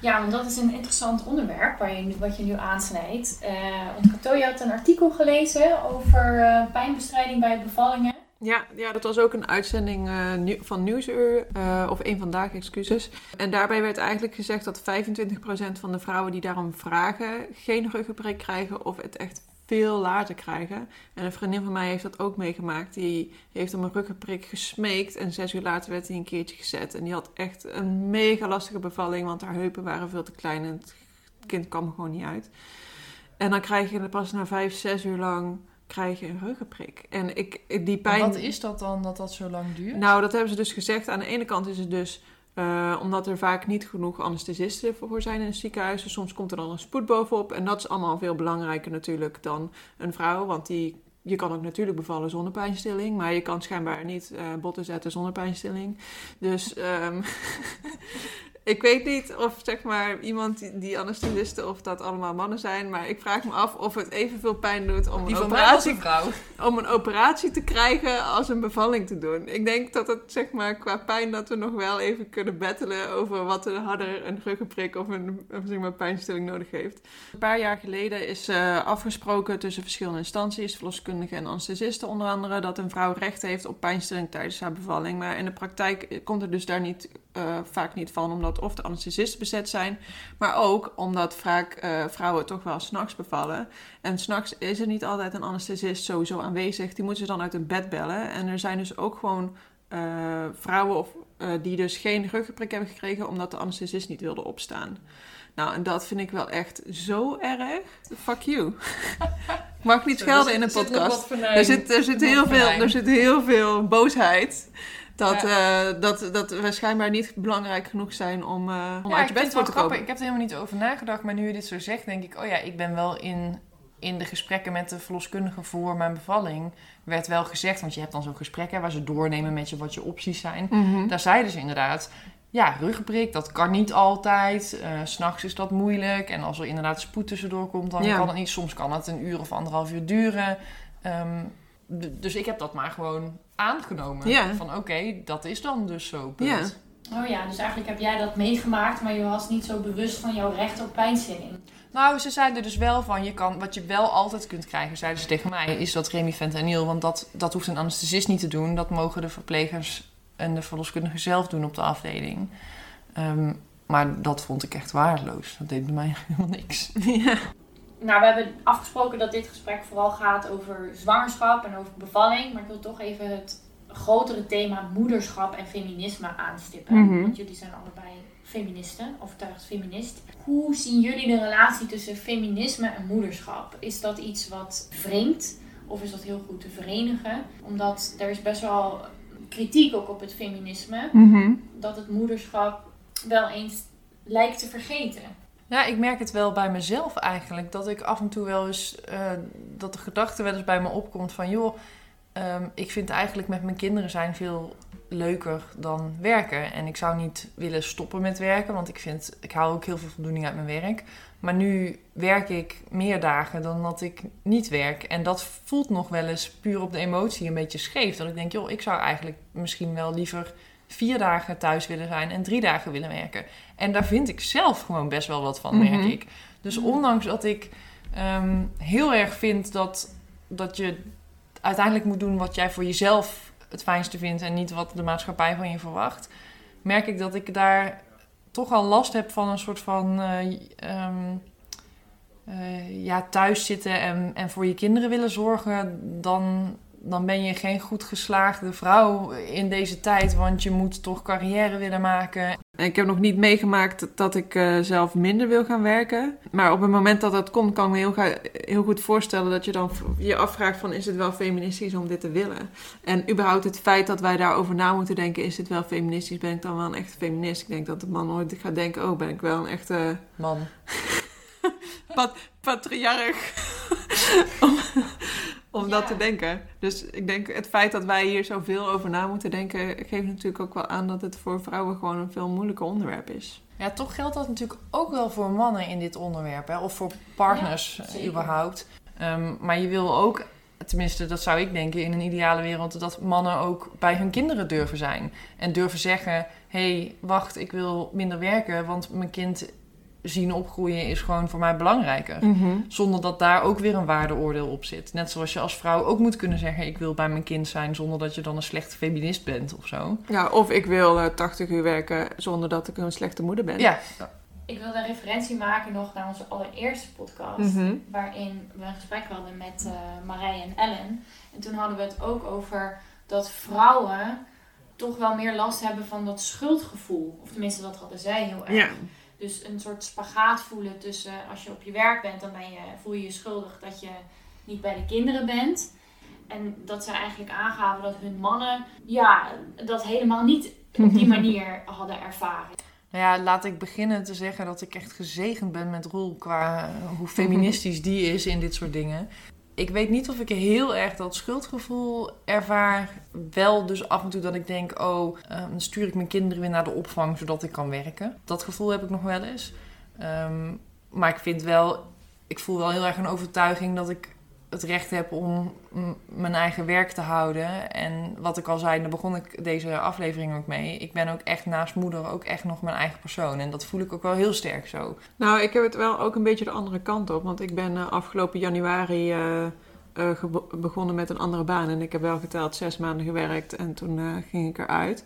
Ja, want dat is een interessant onderwerp waar je, wat je nu aansnijdt. Eh want Katoja had een artikel gelezen over eh, pijnbestrijding bij bevallingen.
Ja, ja, dat was ook een uitzending eh, van Nieuwsuur, of één vandaag, excuses. En daarbij werd eigenlijk gezegd dat 25% van de vrouwen die daarom vragen geen ruggenprik krijgen of het echt veel later krijgen. En een vriendin van mij heeft dat ook meegemaakt. Die heeft om een ruggenprik gesmeekt en zes uur later werd hij een keertje gezet. En die had echt een mega lastige bevalling, want haar heupen waren veel te klein en het kind kwam er gewoon niet uit. En dan krijg je pas na vijf, zes uur lang krijg je een ruggenprik. En ik, die pijn...
Wat is dat dan, dat dat zo lang duurt?
Nou, dat hebben ze dus gezegd. Aan de ene kant is het dus eh, omdat er vaak niet genoeg anesthesisten voor zijn in het ziekenhuis. Dus soms komt er dan een spoed bovenop. En dat is allemaal veel belangrijker natuurlijk dan een vrouw. Want die, je kan ook natuurlijk bevallen zonder pijnstilling. Maar je kan schijnbaar niet eh, botten zetten zonder pijnstilling. Dus ehm, ik weet niet of zeg maar iemand die, die anesthesisten of dat allemaal mannen zijn. Maar ik vraag me af of het evenveel pijn doet om
Die
een operatie
een
om een operatie te krijgen als een bevalling te doen. Ik denk dat het zeg maar qua pijn dat we nog wel even kunnen battelen over wat een harder een ruggenprik of een of zeg maar, pijnstilling nodig heeft. Een paar jaar geleden is eh, afgesproken tussen verschillende instanties, verloskundigen en anesthesisten onder andere, dat een vrouw recht heeft op pijnstilling tijdens haar bevalling. Maar in de praktijk komt het dus daar niet, eh, vaak niet van, omdat of de anesthesisten bezet zijn, maar ook omdat vaak eh, vrouwen toch wel s'nachts bevallen. En s'nachts is er niet altijd een anesthesist sowieso aanwezig. Die moeten ze dan uit hun bed bellen. En er zijn dus ook gewoon eh, vrouwen of, eh, die dus geen ruggenprik hebben gekregen omdat de anesthesist niet wilde opstaan. Nou, en dat vind ik wel echt zo erg. Fuck you. Ik mag niet schelden in een podcast. Er zit, er, zit heel veel, er zit heel veel boosheid. Dat, eh, dat, dat we schijnbaar niet belangrijk genoeg zijn om, eh, om
Ja,
uit
ik
je bed voor te komen.
Ik heb er helemaal niet over nagedacht. Maar nu je dit zo zegt, denk ik... Oh ja, ik ben wel in, in de gesprekken met de verloskundige voor mijn bevalling... werd wel gezegd... Want je hebt dan zo'n gesprek hè, waar ze doornemen met je wat je opties zijn.
Mhm.
Daar zeiden ze inderdaad... Ja, ruggenprik, dat kan niet altijd. Eh, S S'nachts is dat moeilijk. En als er inderdaad spoed tussendoor komt, dan
Ja.
kan het niet. Soms kan het een uur of anderhalf uur duren. D- dus ik heb dat maar gewoon aangenomen.
Ja.
Van oké, dat is dan dus zo. Punt.
Oh ja, dus eigenlijk heb jij dat meegemaakt, maar je was niet zo bewust van jouw recht op pijnstilling.
Nou, ze zeiden dus wel van, je kan, wat je wel altijd kunt krijgen, zeiden ze tegen mij, is dat remifentanil. Want dat, dat hoeft een anesthesist niet te doen. Dat mogen de verplegers en de verloskundigen zelf doen op de afdeling. Ehm, maar dat vond ik echt waardeloos. Dat deed bij mij helemaal niks.
ja.
Nou, we hebben afgesproken dat dit gesprek vooral gaat over zwangerschap en over bevalling. Maar ik wil toch even het grotere thema moederschap en feminisme aanstippen.
Mhm.
Want jullie zijn allebei feministen, overtuigd feminist. Hoe zien jullie de relatie tussen feminisme en moederschap? Is dat iets wat vreemd of is dat heel goed te verenigen? Omdat er is best wel kritiek ook op het feminisme.
Mhm.
Dat het moederschap wel eens lijkt te vergeten.
Ja, ik merk het wel bij mezelf eigenlijk. Dat ik af en toe wel eens, eh, dat de gedachte wel eens bij me opkomt van... joh, ehm, ik vind eigenlijk met mijn kinderen zijn veel leuker dan werken. En ik zou niet willen stoppen met werken, want ik vind, ik haal ook heel veel voldoening uit mijn werk. Maar nu werk ik meer dagen dan dat ik niet werk. En dat voelt nog wel eens puur op de emotie een beetje scheef. Dat ik denk, joh, ik zou eigenlijk misschien wel liever vier dagen thuis willen zijn en drie dagen willen werken. En daar vind ik zelf gewoon best wel wat van, merk
Mhm.
ik. Dus ondanks dat ik ehm, heel erg vind dat, dat je uiteindelijk moet doen wat jij voor jezelf het fijnste vindt en niet wat de maatschappij van je verwacht, merk ik dat ik daar toch al last hebt van een soort van eh, ehm, eh, ja, thuis zitten en, en voor je kinderen willen zorgen, dan, dan ben je geen goed geslaagde vrouw in deze tijd, want je moet toch carrière willen maken.
Ik heb nog niet meegemaakt dat ik eh, zelf minder wil gaan werken. Maar op het moment dat dat komt, kan ik me heel, ga- heel goed voorstellen dat je dan je afvraagt van is het wel feministisch om dit te willen? En überhaupt het feit dat wij daarover na moeten denken, is dit wel feministisch? Ben ik dan wel een echte feminist? Ik denk dat de man nooit gaat denken, oh ben ik wel een echte
Man.
pat patriarch. om dat te denken. Dus ik denk het feit dat wij hier zoveel over na moeten denken, geeft natuurlijk ook wel aan dat het voor vrouwen gewoon een veel moeilijker onderwerp is.
Ja, toch geldt dat natuurlijk ook wel voor mannen in dit onderwerp, hè? of voor partners
Ja,
überhaupt. Ehm, maar je wil ook, tenminste dat zou ik denken in een ideale wereld, dat mannen ook bij hun kinderen durven zijn. En durven zeggen, hé, hey, wacht, ik wil minder werken, want mijn kind zien opgroeien is gewoon voor mij belangrijker. Zonder dat daar ook weer een waardeoordeel op zit. Net zoals je als vrouw ook moet kunnen zeggen: Ik wil bij mijn kind zijn. zonder dat je dan een slechte feminist bent of zo.
Ja, of ik wil eh, 80 uur werken zonder dat ik een slechte moeder ben.
Ja,
Ik wilde een referentie maken nog naar onze allereerste podcast.
Mhm.
Waarin we een gesprek hadden met eh Marij en Ellen. En toen hadden we het ook over dat vrouwen toch wel meer last hebben van dat schuldgevoel. Of tenminste, dat hadden zij heel erg.
Ja.
Dus een soort spagaat voelen tussen als je op je werk bent, dan ben je, voel je je schuldig dat je niet bij de kinderen bent. En dat zij eigenlijk aangaven dat hun mannen ja, dat helemaal niet op die manier hadden ervaren.
nou ja, laat ik beginnen te zeggen dat ik echt gezegend ben met Roel. qua eh, hoe feministisch die is in dit soort dingen. Ik weet niet of ik heel erg dat schuldgevoel ervaar. Wel dus af en toe dat ik denk: Oh, eh, dan stuur ik mijn kinderen weer naar de opvang zodat ik kan werken. Dat gevoel heb ik nog wel eens. Ehm, maar ik vind wel, ik voel wel heel erg een overtuiging dat ik het recht heb om mijn eigen werk te houden. En wat ik al zei, daar begon ik deze aflevering ook mee. Ik ben ook echt naast moeder ook echt nog mijn eigen persoon. En dat voel ik ook wel heel sterk zo.
Nou, ik heb het wel ook een beetje de andere kant op. Want ik ben eh, afgelopen januari eh, eh, begonnen met een andere baan. En ik heb wel geteld zes maanden gewerkt en toen ging ik eruit.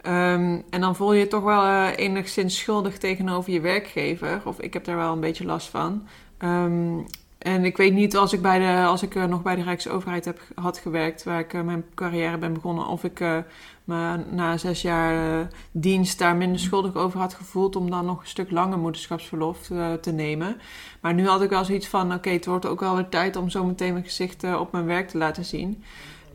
Ehm, en dan voel je je toch wel enigszins schuldig tegenover je werkgever. Of ik heb daar wel een beetje last van. Ehm, en ik weet niet als ik, bij de, als ik eh, nog bij de Rijksoverheid heb, had gewerkt, waar ik eh, mijn carrière ben begonnen, of ik eh, me na zes jaar dienst daar minder schuldig over had gevoeld om dan nog een stuk langer moederschapsverlof te nemen. Maar nu had ik wel zoiets van, oké, het wordt ook wel weer tijd om zo meteen mijn gezicht op mijn werk te laten zien.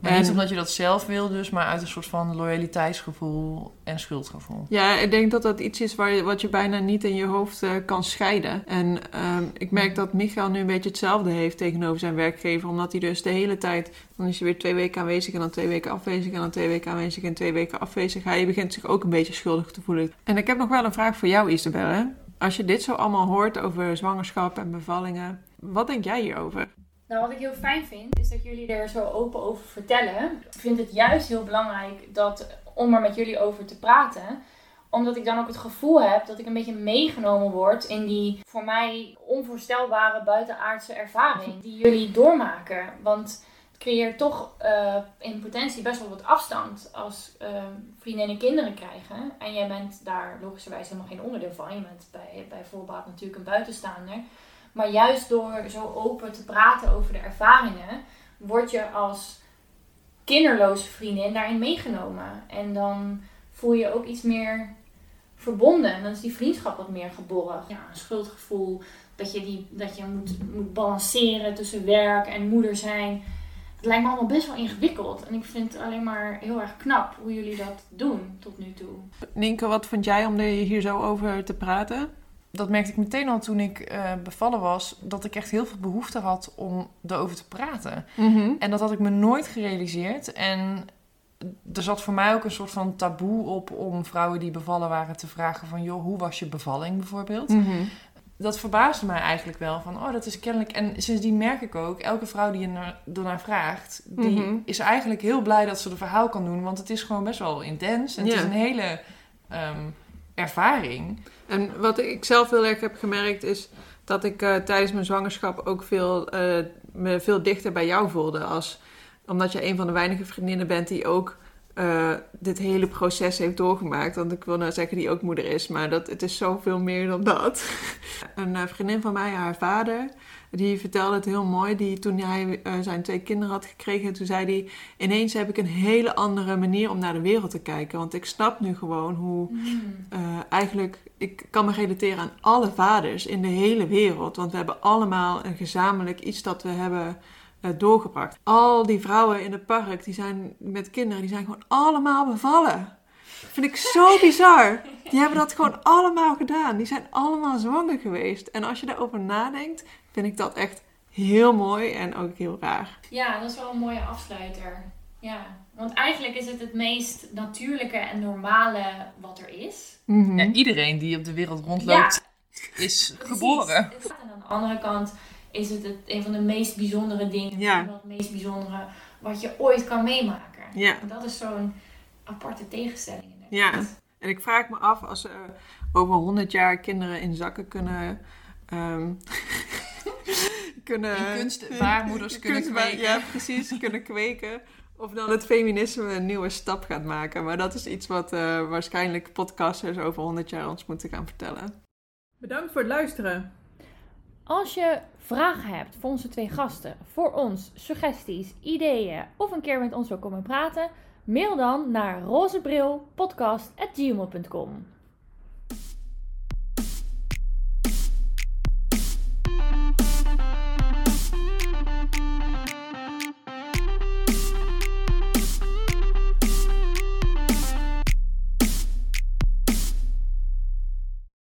Maar
En-
niet omdat je dat zelf wil, dus, maar uit een soort van loyaliteitsgevoel en schuldgevoel.
Ja, ik denk dat dat iets is waar je, wat je bijna niet in je hoofd eh, kan scheiden. En ehm, ik merk dat Michael nu een beetje hetzelfde heeft tegenover zijn werkgever. Omdat hij dus de hele tijd... Dan is hij weer twee weken aanwezig en dan twee weken afwezig... en dan twee weken aanwezig en twee weken afwezig. Hij begint zich ook een beetje schuldig te voelen. En ik heb nog wel een vraag voor jou, Isabelle. Als je dit zo allemaal hoort over zwangerschap en bevallingen... Wat denk jij hierover?
Nou, wat ik heel fijn vind, is dat jullie er zo open over vertellen. Ik vind het juist heel belangrijk dat, om er met jullie over te praten. Omdat ik dan ook het gevoel heb dat ik een beetje meegenomen word in die voor mij onvoorstelbare buitenaardse ervaring die jullie doormaken. Want het creëert toch eh, in potentie best wel wat afstand als eh, vriendinnen kinderen krijgen. En jij bent daar logischerwijs helemaal geen onderdeel van. Je bent bij, bij voorbaat natuurlijk een buitenstaander. Maar juist door zo open te praten over de ervaringen, word je als kinderloze vriendin daarin meegenomen. En dan voel je ook iets meer verbonden. En dan is die vriendschap wat meer geborgd. Ja, een schuldgevoel dat je, die, dat je moet, moet balanceren tussen werk en moeder zijn. Het lijkt me allemaal best wel ingewikkeld. En ik vind het alleen maar heel erg knap hoe jullie dat doen tot nu toe.
Nienke, wat vond jij om er hier zo over te praten?
Dat merkte ik meteen al toen ik eh, bevallen was, dat ik echt heel veel behoefte had om erover te praten. En dat had ik me nooit gerealiseerd. En er zat voor mij ook een soort van taboe op om vrouwen die bevallen waren te vragen van... joh, hoe was je bevalling bijvoorbeeld?
Mhm.
Dat verbaasde mij eigenlijk wel. Van, oh, dat is kennelijk... En sindsdien merk ik ook, elke vrouw die er ernaar vraagt... die
Mhm.
is eigenlijk heel blij dat ze de verhaal kan doen. Want het is gewoon best wel intens. En het is een hele ehm, ervaring.
En wat ik zelf heel erg heb gemerkt is dat ik eh, tijdens mijn zwangerschap ook veel, eh, me veel dichter bij jou voelde. Als, omdat je een van de weinige vriendinnen bent die ook eh, dit hele proces heeft doorgemaakt. Want ik wil nou zeggen die ook moeder is, maar dat, het is zoveel meer dan dat. Een vriendin van mij, haar vader, die vertelde het heel mooi. Die, toen hij eh, zijn twee kinderen had gekregen, toen zei hij... Ineens heb ik een hele andere manier om naar de wereld te kijken. Want ik snap nu gewoon hoe... eigenlijk, ik kan me relateren aan alle vaders in de hele wereld. Want we hebben allemaal een gezamenlijk iets dat we hebben uh, doorgebracht. Al die vrouwen in het park, die zijn met kinderen, die zijn gewoon allemaal bevallen. Vind ik zo bizar. Die hebben dat gewoon allemaal gedaan. Die zijn allemaal zwanger geweest. En als je daarover nadenkt, vind ik dat echt heel mooi en ook heel raar.
Ja, dat is wel een mooie afsluiter. Ja, want eigenlijk is het het meest natuurlijke en normale wat er is.
Mm iedereen die op de wereld rondloopt, is geboren. En
aan de andere kant is het, het een van de meest bijzondere dingen. Ja. Het meest bijzondere wat je ooit kan meemaken. Ja. dat is zo'n aparte tegenstelling.
Ja. En ik vraag me af als ze over 100 jaar kinderen in zakken kunnen. Um,
kunnen kunstbaarmoeders kunnen kweken.
Ja, precies, kunnen kweken. Of dan het feminisme een nieuwe stap gaat maken. Maar dat is iets wat uh, waarschijnlijk podcasters over 100 jaar ons moeten gaan vertellen. Bedankt voor het luisteren.
Als je vragen hebt voor onze twee gasten, voor ons, suggesties, ideeën of een keer met ons wil komen praten, mail dan naar rozebrilpodcast.gmail.com.